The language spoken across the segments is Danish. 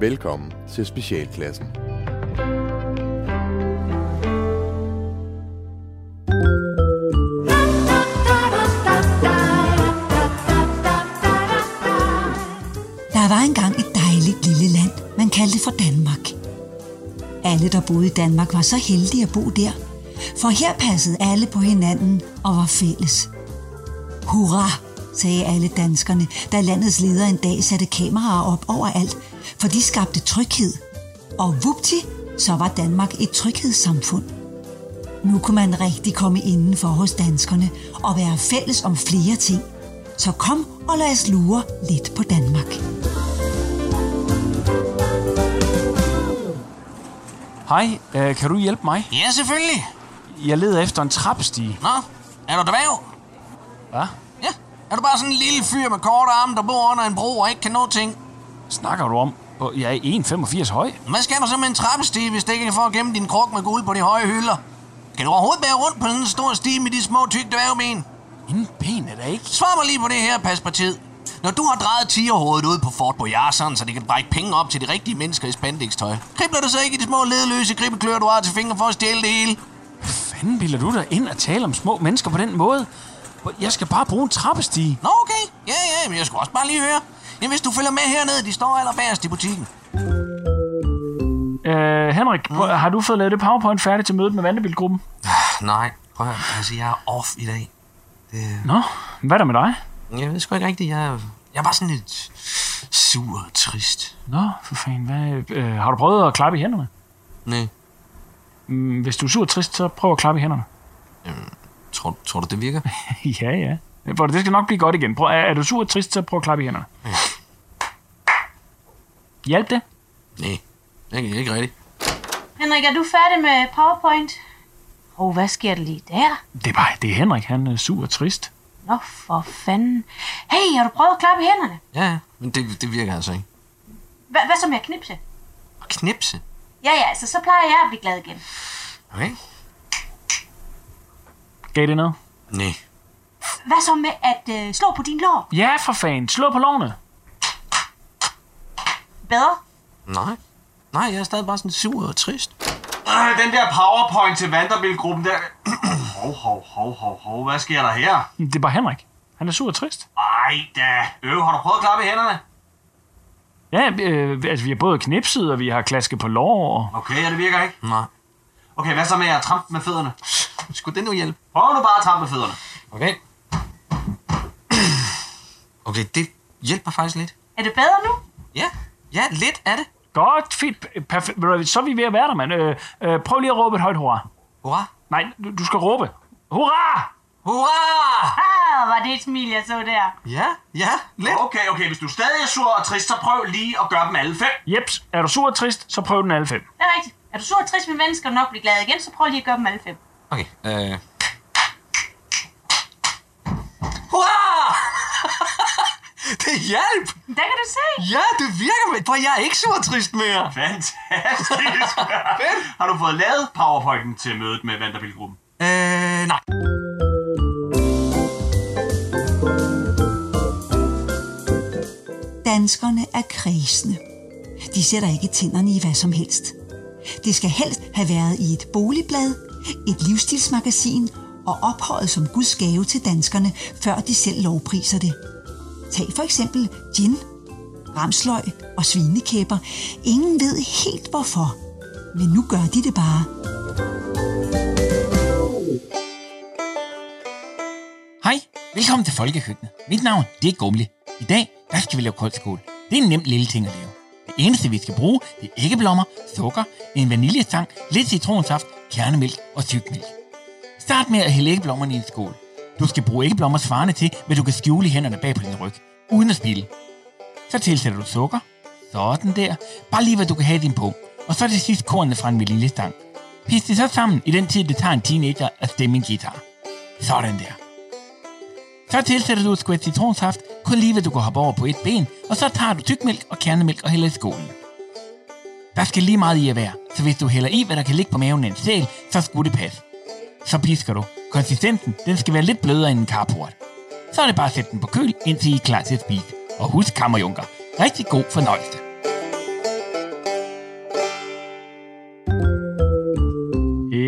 Velkommen til Specialklassen. Der var engang et dejligt lille land, man kaldte for Danmark. Alle, der boede i Danmark, var så heldige at bo der, for her passede alle på hinanden og var fælles. Hurra, sagde alle danskerne, da landets leder en dag satte kameraer op overalt, for de skabte tryghed. Og vupti, så var Danmark et tryghedssamfund. Nu kunne man rigtig komme indenfor hos danskerne og være fælles om flere ting. Så kom og lad os lure lidt på Danmark. Hej, øh, kan du hjælpe mig? Ja, selvfølgelig. Jeg leder efter en trappestige. Nå, er du dværg? Hvad? Ja. Er du bare sådan en lille fyr med korte arme, der bor under en bro og ikke kan nå ting? Snakker du om? Hvor Jeg er 1,85 høj. Hvad skal du så med en trappestige, hvis det ikke er for at gemme din kruk med guld på de høje hylder? Kan du overhovedet bære rundt på sådan en stor stige med de små tykke dværgben? Ingen ben er der ikke. Svar mig lige på det her, pas på tid. Når du har drejet tigerhovedet ud på Fort Boyard, sådan, så det kan brække penge op til de rigtige mennesker i spandextøj, kribler du så ikke i de små ledløse gribbeklør, du har til fingre for at stjæle det hele? Hvad fanden bilder du dig ind og tale om små mennesker på den måde? Jeg skal bare bruge en trappestige. Nå, okay. Ja, ja, men jeg skulle også bare lige høre. Jamen, hvis du følger med hernede, de står allerbærest i butikken. Øh, Henrik, mm. har du fået lavet det PowerPoint færdigt til mødet med Vandebilgruppen? Nej, prøv at. Altså, jeg er off i dag. Det... Nå, hvad er der med dig? Jeg ved sgu ikke rigtigt. Jeg, er- jeg er bare sådan lidt sur og trist. Nå, for fanden, hvad, øh, har du prøvet at klappe i hænderne? Nej. Mm, Hvis du er sur og trist, så prøv at klappe i hænderne. Tror, tror du, det virker? ja, ja. For det skal nok blive godt igen. Prøv, er, er du sur og trist, så prøv at klappe i hænderne. Hjælp det? Nej, ikke, ikke rigtigt. Henrik, er du færdig med PowerPoint? Åh, oh, hvad sker der lige der? Det er bare, det er Henrik, han er sur og trist. Nå, for fanden. Hey, har du prøvet at klappe i hænderne? Ja, men det, det virker altså ikke. Hva, hvad så med at knipse? Og knipse. Ja, ja, altså, så plejer jeg at blive glad igen. Okay. Gav det noget? Nej. Hvad så med at øh, slå på din lår? Ja, for fanden. Slå på lårene. Bedre? Nej. Nej, jeg er stadig bare sådan sur og trist. Øh, den der powerpoint til Vanderbilt-gruppen der... hov, hov, hov, hov, hov. Hvad sker der her? Det er bare Henrik. Han er sur og trist. Ej da. Øv, har du prøvet at klappe i hænderne? Ja, øh, altså vi har både knipset, og vi har klasket på lår. Og... Okay, ja, det virker ikke. Nej. Okay, hvad så med at trampe med fødderne? Skulle det nu hjælpe? Prøv nu bare at trampe med fødderne. Okay. Okay, det hjælper faktisk lidt. Er det bedre nu? Ja, ja, lidt er det. Godt, fint, perfekt. Så er vi ved at være der, mand. Øh, øh, prøv lige at råbe et højt hurra. Hurra. Nej, du, du skal råbe. Hurra! Hurra! Ah, var det et smil, jeg så der. Ja, ja, lidt. Okay, okay, hvis du stadig er sur og trist, så prøv lige at gøre dem alle fem. Jeps, er du sur og trist, så prøv den alle fem. Det er rigtigt. Er du sur og trist med mennesker, og nok blive glad igen, så prøv lige at gøre dem alle fem. Okay, øh... det hjalp! Der kan du se. Ja, det virker, med, for jeg er ikke sur trist mere. Fantastisk. har du fået lavet powerpointen til mødet med Vanderbilt-gruppen? Øh, nej. Danskerne er kredsende. De sætter ikke tænderne i hvad som helst. Det skal helst have været i et boligblad, et livsstilsmagasin og ophøjet som Guds gave til danskerne, før de selv lovpriser det. Tag for eksempel gin, ramsløg og svinekæber. Ingen ved helt hvorfor, men nu gør de det bare. Hej, velkommen til Folkekøkkenet. Mit navn, det er Gumle. I dag, der skal vi lave koldskål. Det er en nem lille ting at lave. Det eneste, vi skal bruge, det er æggeblommer, sukker, en vaniljestang, lidt citronsaft, kernemælk og tykmælk. Start med at hælde æggeblommerne i en skål. Du skal bruge æggeblommer svarende til, hvad du kan skjule i hænderne bag på din ryg, uden at spille. Så tilsætter du sukker. Sådan der. Bare lige, hvad du kan have din på. Og så til sidst kornene fra en vaniljestang. Pis det så sammen i den tid, det tager en teenager at stemme en guitar. Sådan der. Så tilsætter du et skvæt citronsaft, kun lige hvad du kan hoppe over på et ben, og så tager du tykmælk og kernemælk og hælder i skålen. Der skal lige meget i at være, så hvis du hælder i, hvad der kan ligge på maven af en sæl, så skulle det passe. Så pisker du. Konsistensen den skal være lidt blødere end en carport. Så er det bare at sætte den på køl, indtil I er klar til at spise. Og husk, kammerjunker, rigtig god fornøjelse.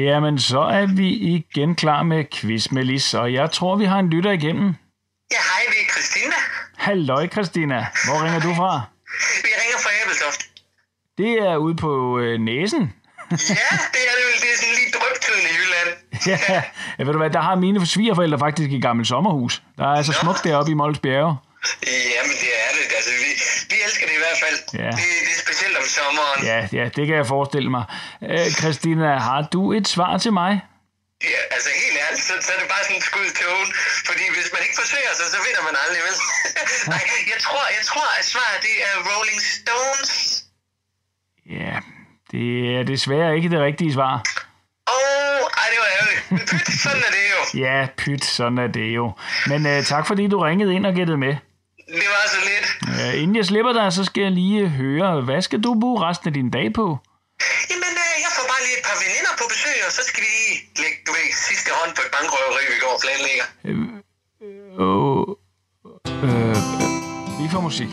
Jamen, så er vi igen klar med quiz, Melis, og jeg tror, vi har en lytter igennem. Ja, hej, vi er Christina. Halløj, Christina. Hvor ringer du fra? Vi ringer fra Æbeltoft. Det er ude på øh, næsen. ja, det er det vel. Det er sådan ja, ja, ved du hvad, der har mine svigerforældre faktisk et gammelt sommerhus. Der er altså smukt deroppe i Mols Bjerge. Jamen, det er det. Altså, vi, vi elsker det i hvert fald. Ja. Det, det er specielt om sommeren. Ja, ja, det kan jeg forestille mig. Øh, Christina, har du et svar til mig? Ja, altså helt ærligt, så, så er det bare sådan et skud i tågen. Fordi hvis man ikke forsøger sig, så vinder man aldrig, vel? Nej, jeg tror, jeg tror, at svaret det er Rolling Stones. Ja, det er desværre ikke det rigtige svar. Åh, oh, ej, det var ærgerligt. Men pyt, sådan er det jo. Ja, pyt, sådan er det jo. Men øh, tak fordi du ringede ind og gættede med. Det var så lidt. Øh, inden jeg slipper dig, så skal jeg lige høre, hvad skal du bruge resten af din dag på? Jamen, øh, jeg får bare lige et par veninder på besøg, og så skal vi lige lægge, du ved, sidste hånd på et bankrøveri, vi går og planlægger. Åh, øh, øh, vi får musik.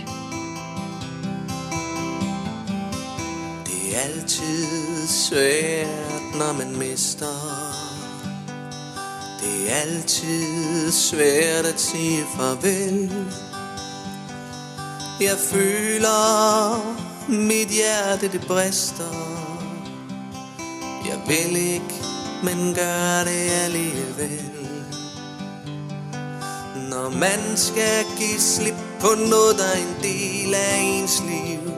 Det er altid svært, når man mister. Det er altid svært at sige farvel. Jeg føler, mit hjerte det brister. Jeg vil ikke, men gør det alligevel. Når man skal give slip på noget, der er en del af ens liv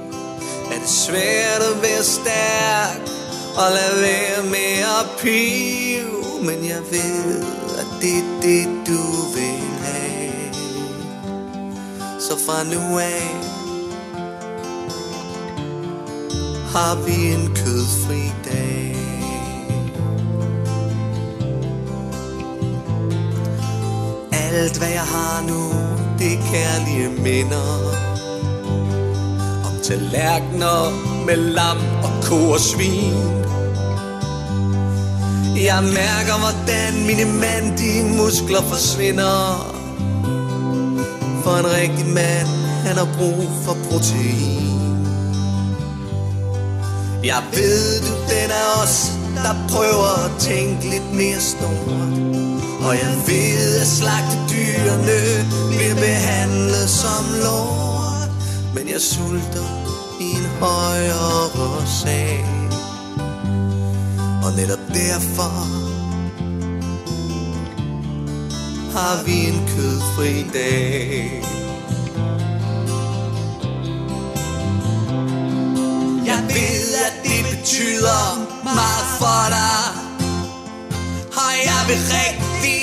er det svært at være stærk og lad være med at pive Men jeg ved, at det er det, du vil have. Så fra nu af har vi en kødfri dag. Alt hvad jeg har nu, det er kærlige minder. Om tallerkener med lam ko og svin. Jeg mærker, hvordan mine mandige muskler forsvinder. For en rigtig mand, han har brug for protein. Jeg ved, du den er os, der prøver at tænke lidt mere stort. Og jeg ved, at slagte dyrene bliver behandlet som lort. Men jeg sulter højere sag. Og netop derfor Har vi en kødfri dag. Jeg ved, at det betyder meget for dig. Og jeg vil rigtig,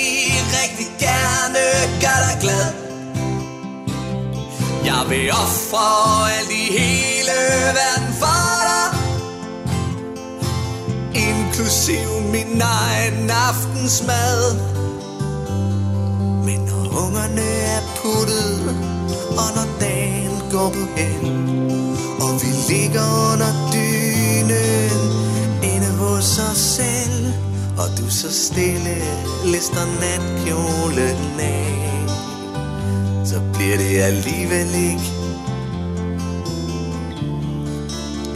rigtig gerne gøre dig glad jeg vil ofre alt i hele verden for dig Inklusiv min egen aftensmad. Men når ungerne er puttet Og når dagen går på hen Og vi ligger under dynen Inde hos os selv Og du så stille lister natkjolen af så bliver det alligevel ikke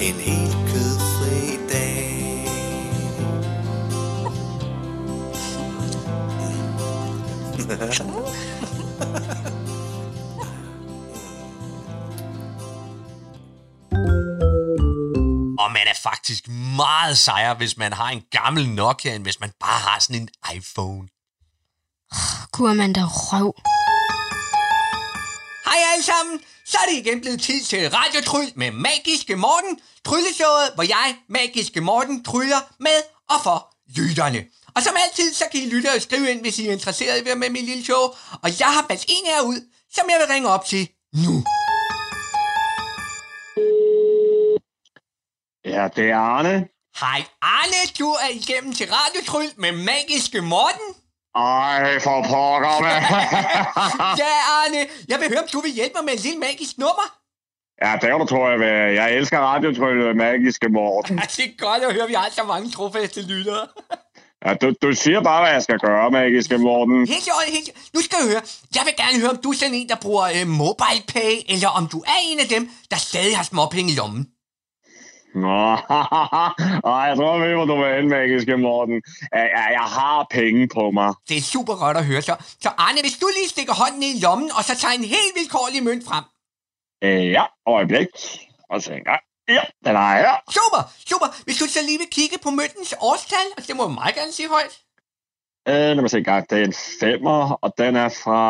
en helt kødfri dag. Og man er faktisk meget sejere, hvis man har en gammel Nokia, end hvis man bare har sådan en iPhone. Kunne man da røv. Hej alle sammen, så er det igen blevet tid til Radiotryl med Magiske Morten. Trylleshowet, hvor jeg, Magiske Morten, tryller med og for lytterne. Og som altid, så kan I lytte og skrive ind, hvis I er interesseret i at med mit lille show. Og jeg har valgt en af jer ud, som jeg vil ringe op til nu. Ja, det er Arne. Hej Arne, du er igennem til Radiotryl med Magiske Morten. Ej, for pokker, mand. ja, Arne, jeg vil høre, om du vil hjælpe mig med en lille magisk nummer. ja, det kan du tro, jeg. Jeg elsker radiotryllet magiske Morten. Ja, det er godt at høre, vi har så mange trofaste lyttere. Ja, du, du siger bare, hvad jeg skal gøre, magiske Morten. Helt orden, helt i- Nu skal du høre. Jeg vil gerne høre, om du er sådan en, der bruger øh, mobile pay, eller om du er en af dem, der stadig har småpenge i lommen. Nå, jeg tror, jeg ved, hvor du vil hen, magiske Morten. Ja, ja, jeg har penge på mig. Det er super godt at høre så. Så Arne, hvis du lige stikker hånden ned i lommen, og så tager en helt vilkårlig mønt frem. Øh, ja, øjeblik. Og så en gang. Ja, den er her. Super, super. Hvis du så lige vil kigge på møntens årstal, og det må jeg meget gerne sige højt. Øh, lad mig se en gang. Det er en femmer, og den er fra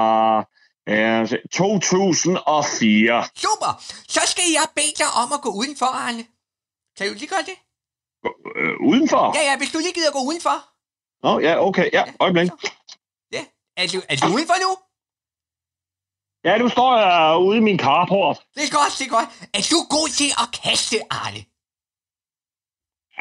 øh, se, 2004. Super. Så skal jeg bede dig om at gå udenfor, Arne. Kan du lige gøre det? Øh, udenfor? Ja, ja, hvis du lige gider gå udenfor. Nå, ja, okay. Ja, øjeblik. Ja. Er du, er du udenfor nu? Ja, nu står jeg ude i min carport. Det er godt, det er godt. Er du god til at kaste, Arne?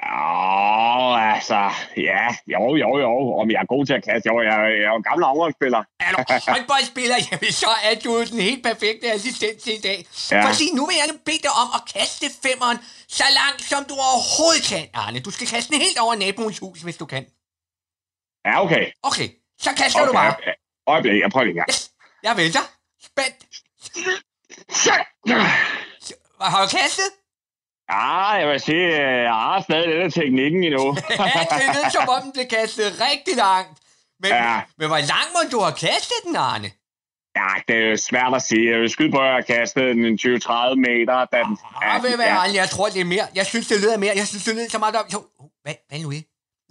Ja, altså, ja, jo, jo, jo. Om jeg er god til at kaste, jo, jeg, jeg er jo en gammel håndboldspiller. Er du håndboldspiller? Jamen, så er du den helt perfekte assistent til i dag. Ja. For sig, nu vil jeg nu bede dig om at kaste femmeren så langt, som du overhovedet kan, Arne. Du skal kaste den helt over naboens hus, hvis du kan. Ja, okay. Okay, så kaster okay. du bare. Øjeblik, jeg prøver lige igen. Jeg vælter. Spændt. Har du kastet? Ja, jeg vil sige, øh, jeg har stadig lidt af teknikken endnu. ja, det lød som om den blev kastet rigtig langt. Men, Ja. men hvor langt må du have kastet den, Arne? Ja, det er svært at sige. Jeg vil skyde på, at jeg kastet den en 20-30 meter. Da den, Ja, vil være ærlig, jeg tror, det er mere. Jeg synes, det lyder mere. Jeg synes, det lyder så meget om... Jo, hvad, hvad nu i?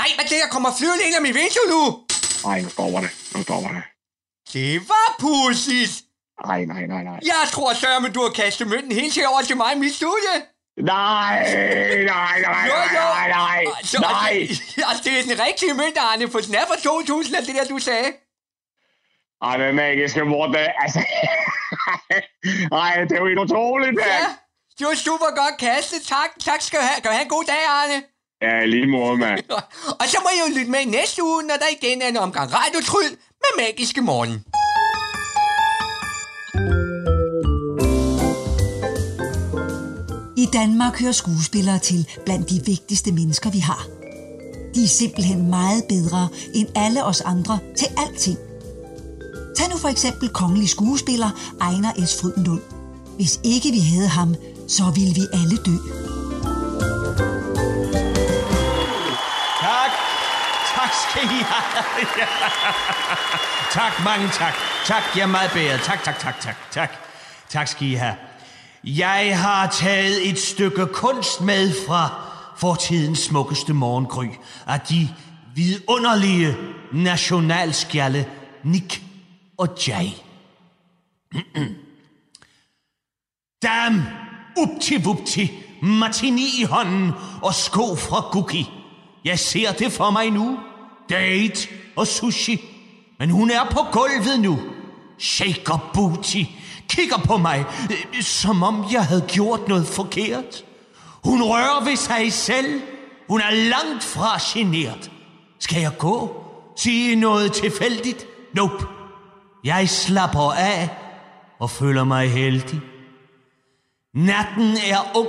Nej, hvad det, der kommer flyvende ind af mit vindue nu? Nej, nu stopper det. Nu stopper det. Det var pudsigt. Nej, nej, nej, nej. Jeg tror, Søren, du har kastet mønten helt til over til mig i mit studie. Nej, nej, nej, Jo, jo. nej, nej, Altså, nej. Altså, det er den rigtige mønt, Arne, for den er fra 2000, og det der, du sagde. Ej, men magiske mor, det, altså... Ej, det er jo helt utroligt, mand. Ja, det var super godt kastet. Tak, tak skal du have. Kan du have en god dag, Arne? Ja, lige måde, mand. Og så må I jo lytte med næste uge, når der igen er en omgang radiotryl med magiske morgen. I Danmark hører skuespillere til blandt de vigtigste mennesker, vi har. De er simpelthen meget bedre end alle os andre til alting. Tag nu for eksempel kongelig skuespiller Ejner S. Frydenlund. Hvis ikke vi havde ham, så ville vi alle dø. Tak. Tak skal I have. Ja. tak, mange tak. Tak, jeg er meget bedre. Tak, tak, tak, tak, tak. Tak skal I have. Jeg har taget et stykke kunst med fra fortidens smukkeste morgengry af de vidunderlige nationalskjalle Nick og Jay. Dam, upti-bupti, martini i hånden og sko fra Guki. Jeg ser det for mig nu. Date og sushi. Men hun er på gulvet nu. Shaker booty. Kigger på mig, som om jeg havde gjort noget forkert. Hun rører ved sig selv. Hun er langt fra generet. Skal jeg gå? Sige noget tilfældigt? Nope. Jeg slapper af og føler mig heldig. Natten er ung,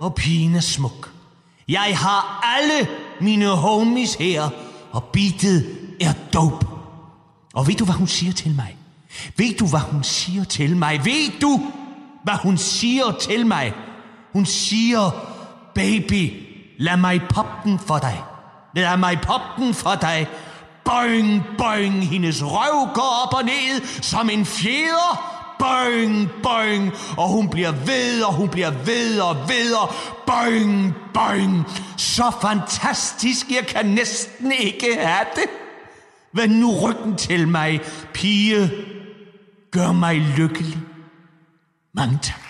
og pigen er smuk. Jeg har alle mine homies her, og beatet er dope. Og ved du, hvad hun siger til mig? Ved du, hvad hun siger til mig? Ved du, hvad hun siger til mig? Hun siger, baby, lad mig poppe den for dig. Lad mig poppe den for dig. Boing, boing, hendes røv går op og ned som en fjeder. Boing, boing, og hun bliver ved, og hun bliver ved og ved, og boing, boing. Så fantastisk, jeg kan næsten ikke have det. Vend nu ryggen til mig, pige. Gør mig lykkelig. Mange tak.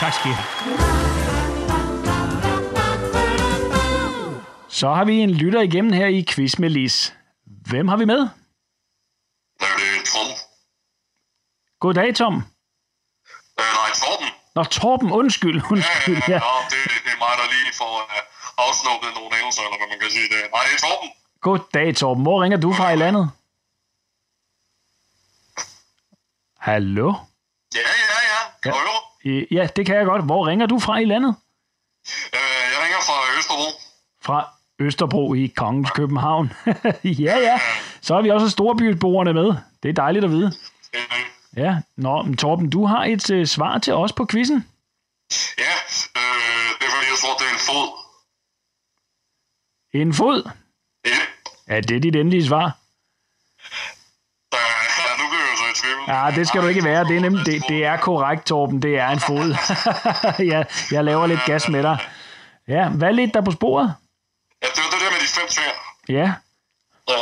Tak skal I have. Så har vi en lytter igennem her i Quiz med Lis. Hvem har vi med? Det er Tom. Goddag, Tom. Øh, nej, Torben. Nå, Torben, undskyld, undskyld. Ja. Ja, det, det er mig, der lige får uh, afsnuppet nogle engelser, eller hvad man kan sige det. Nej, det er Torben. Goddag, Torben. Hvor ringer du fra i landet? Hallo? Ja, ja, ja. Du høre? Øh, Ja, det kan jeg godt. Hvor ringer du fra i landet? Øh, jeg ringer fra Østerbro. Fra Østerbro i Kongens København. ja, ja. Så har vi også storbyboerne med. Det er dejligt at vide. Ja, nå, men Torben, du har et uh, svar til os på quizzen. Ja, øh, det er fordi, jeg tror, det er en fod. En fod? Ja. Er det dit endelige svar? Ja, nu bliver jeg så i tvivl. Ja, det skal du ikke være. Det er, nemlig, det, det er korrekt, Torben. Det er en fod. jeg, jeg laver lidt gas med dig. Ja, hvad ledte der på sporet? Ja, det var det der med de fem tvæer. Ja, Ja.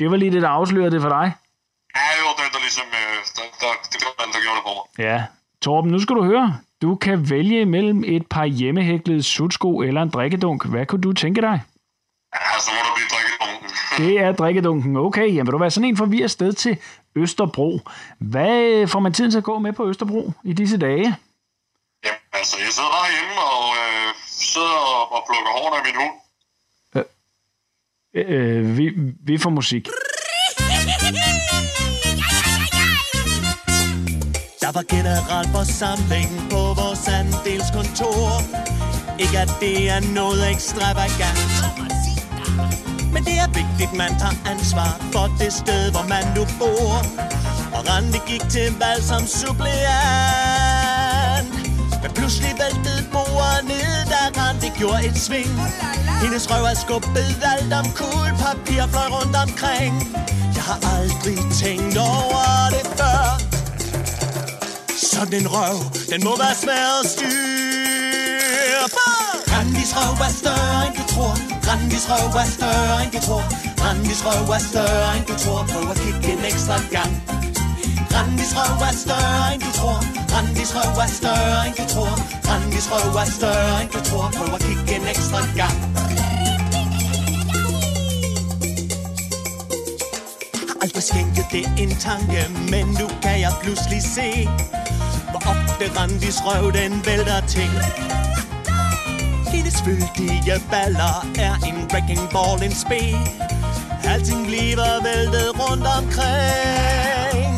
det var lige det, der afslørede det for dig. Ja, det var den, der ligesom... Øh, der, der, det var den, der gjorde det for mig. Ja. Torben, nu skal du høre. Du kan vælge mellem et par hjemmehæklede sutsko eller en drikkedunk. Hvad kunne du tænke dig? Ja, så må der blive. Det er drikkedunken. Okay, jamen vil du være sådan en, for vi er sted til Østerbro. Hvad får man tiden til at gå med på Østerbro i disse dage? Jamen, altså, jeg sidder bare hjemme og øh, sidder og, plukker hårene af min hund. Øh, vi, vi får musik. Der var generalforsamling på vores andelskontor. Ikke at det er noget ekstravagant. Men det er vigtigt, man tager ansvar for det sted, hvor man nu bor. Og Randi gik til valg som suppleant. Men pludselig væltede bordet ned, da Randi gjorde et sving. Hendes røv er skubbet alt om kuglepapir fløj rundt omkring. Jeg har aldrig tænkt over det før. Sådan en røv, den må være svær at styre. Randis røv er større end du tror. Randis røv er større end du tror. Randis røv er større end du tror. Prøv at kigge en ekstra gang. Randis røv er større end du tror. Randis røv er større end du tror. Randis røv er større end du tror. Prøv at kigge en ekstra gang. Aldrig skænket det en tanke, men nu kan jeg pludselig se, hvor ofte Randis røv den vælter ting. Hendes fyldige baller er en wrecking ball, en spe. Alting bliver væltet rundt omkring.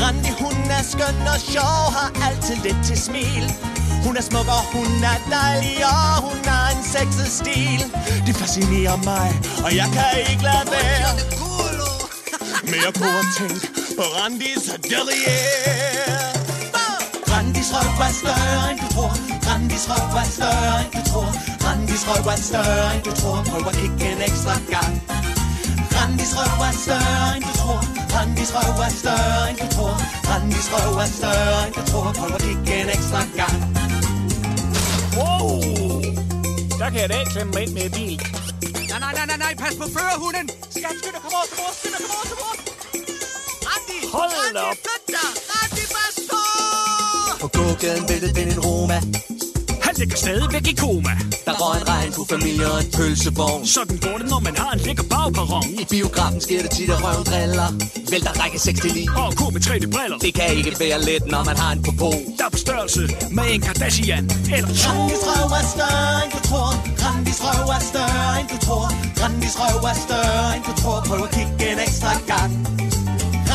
Randi, hun er skøn og sjov, har altid lidt til smil. Hun er smuk og hun er dejlig, og hun har en sexet stil. Det fascinerer mig, og jeg kan ikke lade være. Men jeg kunne tænke på Randis derrière. Randis røv er større end du tror Randis røv er større end du tror Randis røv er større end du tror Prøv at kigge en ekstra gang Randis røv er større end du tror Randis røv er større end du tror Randis røv er større end du tror Prøv at kigge en ekstra gang Wow! Der kan jeg da ikke klemme mig ind med bil. Nej, nej, nej, nej, nej, pas på førerhunden! Skat, skynd dig, kom over, kom over, skynd dig, kom over, kom over! Randi! Hold da Randi, op. flyt dig! På! På gågaden væltede den en Roma. Han ligger stadigvæk i koma. Der røg en regnbuefamilie og en pølsevogn. Sådan går det, når man har en lækker bagperron. I biografen sker det tit, at røven driller. Vælter række 6 til 9. Og ko med 3D-briller. Det kan ikke være let, når man har en på på. Der er på størrelse med en Kardashian. Eller to. Randis røv er større end du tror Randis røv er større end du tror Randis røv er større end du tror Prøv at kigge en ekstra gang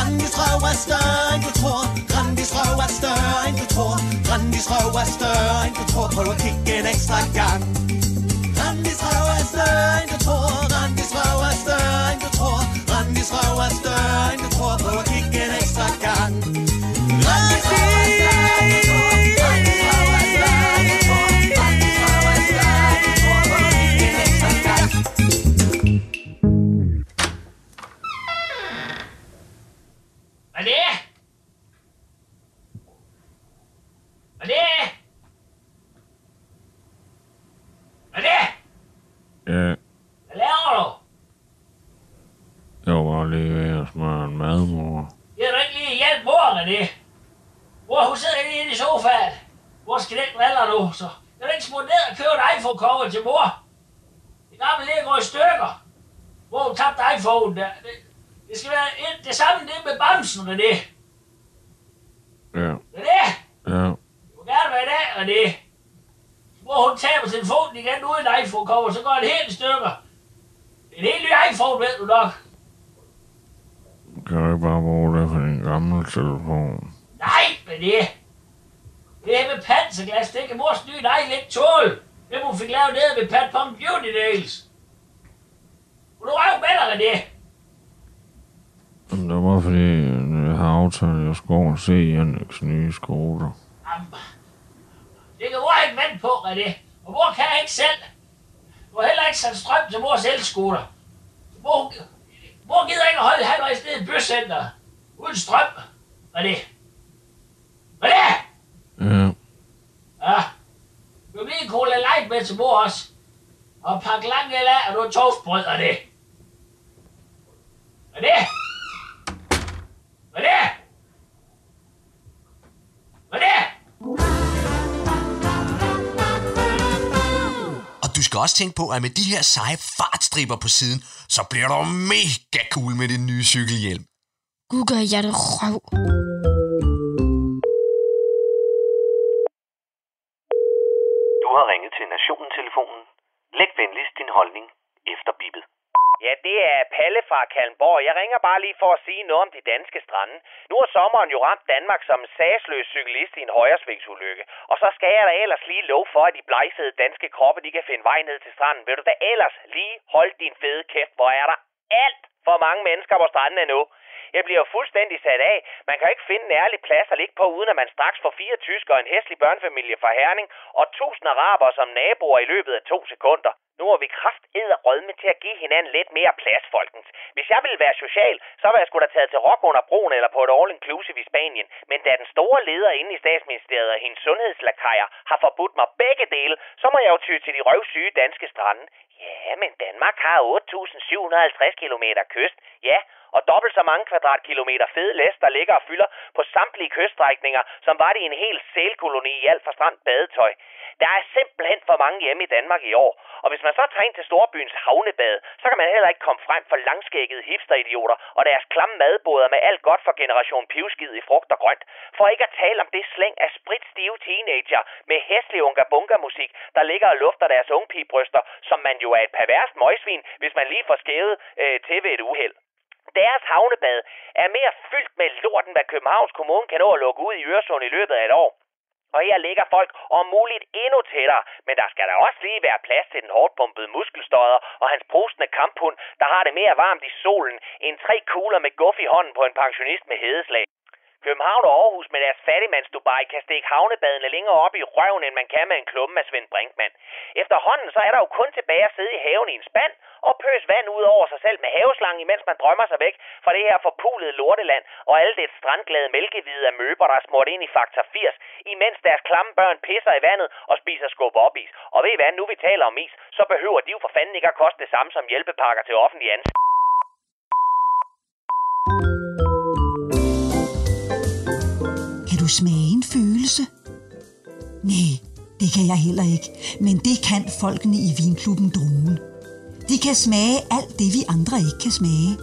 Grandis røv er større end du tror. Grandis røv er større end du tror. Grandis røv er større end du tror. Prøv at kigge en ekstra gang. Grandis røv er større end du tror. Grandis røv er større end du tror. Grandis røv er større end du til mor. Det gamle ligger går i stykker. Hvor hun tabte iPhone der. Det, det skal være et, det samme det med bamsen og det. Ja, Det er det. ja. Det må gerne være i dag, og det. Hvor hun taber telefonen igen uden en iPhone-cover, så går det helt i stykker. Det er en helt ny iPhone, ved du nok. Kan du ikke bare bruge det for din gamle telefon? Nej, men det... Det her med panserglas, det kan mors nye nej ikke tåle. Det må fik lavet nede ved Pat Pong Beauty Nails. Vil du røve med dig, det? Men der bare fordi, jeg har aftalt, at jeg over og se Janiks nye skoter. Det kan mor ikke vente på, det Og mor kan ikke selv. Du har heller ikke sat strøm til mors elscooter. Mor, mor gider ikke at holde halvvejs ned i bøscenter. Uden strøm. Det? Hvad det? Ja, Ja. Du vil lige en cola light med til mor også. Og et pakke lang el af, og noget toastbrød og det. Hvad det? Hvad det? Hvad det? Og du skal også tænke på, at med de her seje fartstriber på siden, så bliver du mega cool med din nye cykelhjelm. Gud gør jeg det røv. Ringet til Nationen-telefonen. Læg venligst din holdning efter bippet. Ja, det er Palle fra Kalmborg. Jeg ringer bare lige for at sige noget om de danske strande. Nu har sommeren jo ramt Danmark som en sagsløs cyklist i en højresvingsulykke. Og så skal jeg da ellers lige love for, at de blegfede danske kroppe, de kan finde vej ned til stranden. Vil du da ellers lige holde din fede kæft, hvor er der alt for mange mennesker på stranden endnu. Jeg bliver jo fuldstændig sat af. Man kan ikke finde en ærlig plads at ligge på, uden at man straks får fire tyskere, en hæslig børnefamilie fra Herning og tusind araber som naboer i løbet af to sekunder. Nu er vi kraft rødme til at give hinanden lidt mere plads, folkens. Hvis jeg ville være social, så var jeg sgu da taget til rock under broen eller på et all-inclusive i Spanien. Men da den store leder inde i statsministeriet og hendes sundhedslakajer har forbudt mig begge dele, så må jeg jo ty til de røvsyge danske strande. Ja, men Danmark har 8.750 km kyst. Ja, og dobbelt så mange kvadratkilometer fede læs, der ligger og fylder på samtlige kyststrækninger, som var det i en hel sælkoloni i alt for stramt badetøj. Der er simpelthen for mange hjemme i Danmark i år. Og hvis man så tager ind til Storbyens havnebad, så kan man heller ikke komme frem for langskækkede hipsteridioter og deres klamme madboder med alt godt for generation pivskid i frugt og grønt. For ikke at tale om det slæng af spritstive teenager med hæslig unga bunga musik, der ligger og lufter deres ungpigebryster, som man jo er et perverst møgsvin, hvis man lige får skævet øh, til ved et uheld. Deres havnebad er mere fyldt med lort, end hvad Københavns Kommune kan nå at lukke ud i Øresund i løbet af et år. Og her ligger folk om muligt endnu tættere, men der skal der også lige være plads til den hårdt pumpede muskelstøder og hans postende kamphund, der har det mere varmt i solen end tre kugler med guff i hånden på en pensionist med hedeslag. København og Aarhus med deres fattigmands Dubai kan stikke havnebadene længere op i røven, end man kan med en klumme af Svend Brinkmann. Efterhånden så er der jo kun tilbage at sidde i haven i en spand og pøse vand ud over sig selv med haveslangen, imens man drømmer sig væk fra det her forpulede lorteland og alle det strandglade mælkehvide af møber, der er smurt ind i faktor 80, imens deres klamme børn pisser i vandet og spiser skub op is. Og ved I hvad, nu vi taler om is, så behøver de jo for fanden ikke at koste det samme som hjælpepakker til offentlige ansatte. Du smage en følelse? Nej, det kan jeg heller ikke. Men det kan folkene i vinklubben Druen. De kan smage alt det, vi andre ikke kan smage.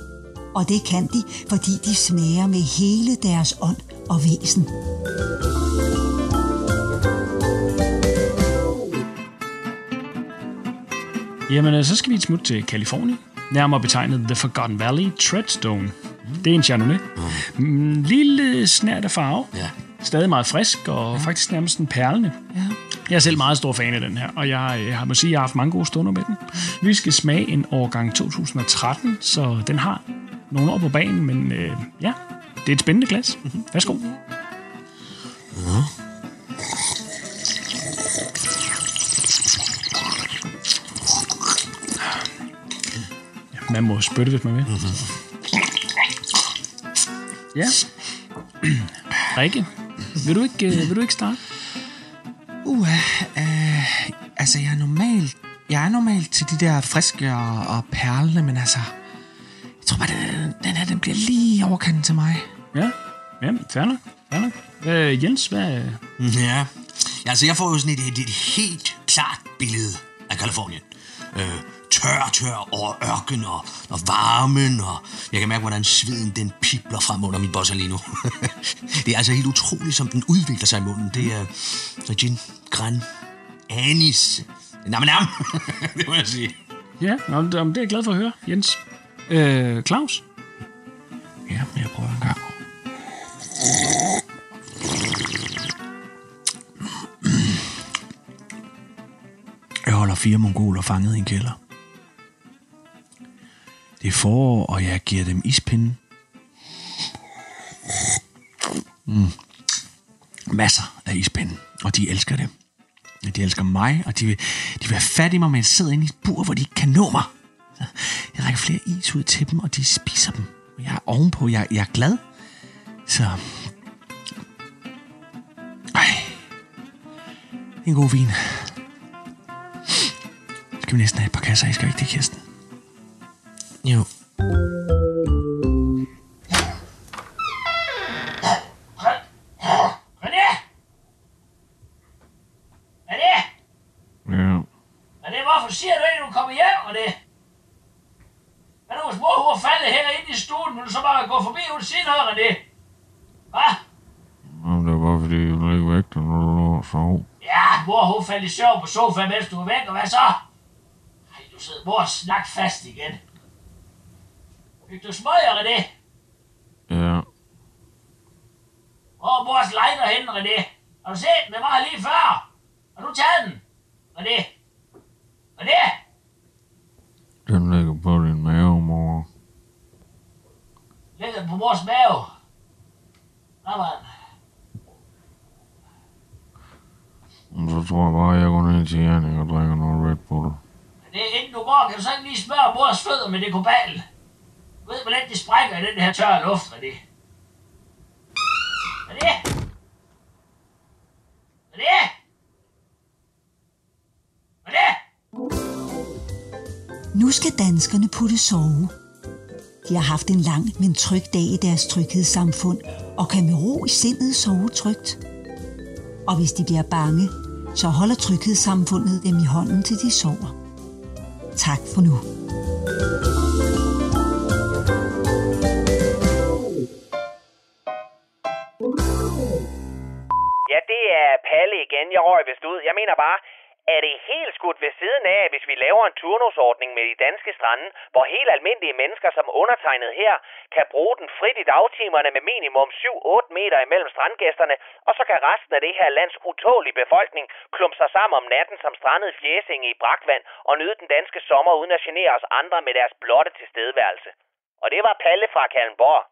Og det kan de, fordi de smager med hele deres ånd og væsen. Jamen, øh, så skal vi et smut til Kalifornien. Nærmere betegnet The Forgotten Valley Treadstone. Det er en Chardonnay. Mm. Lille snært af farve. Ja. Stadig meget frisk, og ja. faktisk nærmest en perlende. Ja. Jeg er selv meget stor fan af den her, og jeg, jeg har må sige, at jeg har haft mange gode stunder med den. Vi skal smage en årgang 2013, så den har nogle år på banen, men øh, ja, det er et spændende glas. Værsgo. Ja. Man må spytte, hvis man vil. Mhm. Ja. Rikke, vil du ikke, øh, vil du ikke starte? Uh, uh, altså jeg er normalt, jeg er normalt til de der friske og, og perlende, men altså, jeg tror bare, den, den her, den bliver lige overkanten til mig. Ja, ja fair nok. Fair nok. Øh, Jens, hvad... Ja, altså jeg får jo sådan et, et, et helt klart billede af Kalifornien. Øh, tør, tør over ørken og, og varmen, og jeg kan mærke, hvordan sveden den pipler frem under min bosser lige nu. det er altså helt utroligt, som den udvikler sig i munden. Det er øh, uh, gin, gran, anis, nam nam, det må jeg sige. Ja, om, det det er jeg glad for at høre, Jens. Øh, Claus? Ja, jeg prøver en gang. Jeg holder fire mongoler fanget i en kælder. Det er forår, og jeg giver dem ispinden. Mm. Masser af ispinde, og de elsker det. De elsker mig, og de vil, de vil have fat i mig, men jeg sidder inde i et bur, hvor de ikke kan nå mig. Så jeg rækker flere is ud til dem, og de spiser dem. Jeg er ovenpå, jeg, jeg er glad. Så... Ej. Det er en god vin. Skal vi næsten have et par kasser i, skal ikke det, Kirsten? Jo. I faldt i søvn på sofaen, mens du var væk, og hvad så? Ej, du sidder mor og snak fast igen. Fik du smøger, René? Ja. Hvor er mors lighter henne, René? Har du set den? Den var her lige før. Har du taget den? René? René? Den ligger på din mave, mor. Ligger på mors mave? Nå, man. Og så tror jeg bare, jeg går ned til Jannik og drikker noget Red Bull. Det, inden du går, kan du så ikke lige smøre mors fødder med dekobal? Du ved, hvordan det sprækker i den her tørre luft, René. René? René? René? Nu skal danskerne putte sove. De har haft en lang, men tryg dag i deres tryghedssamfund, og kan med ro i sindet sove trygt. Og hvis de bliver bange, så holder tryghedssamfundet dem i hånden til de sover. Tak for nu. Ja, mener bare, er det helt skudt ved siden af, hvis vi laver en turnusordning med de danske strande, hvor helt almindelige mennesker som undertegnet her kan bruge den frit i dagtimerne med minimum 7-8 meter imellem strandgæsterne, og så kan resten af det her lands utålige befolkning klumpe sig sammen om natten som strandede fjæsinge i brakvand og nyde den danske sommer uden at genere os andre med deres blotte tilstedeværelse. Og det var Palle fra Kallenborg.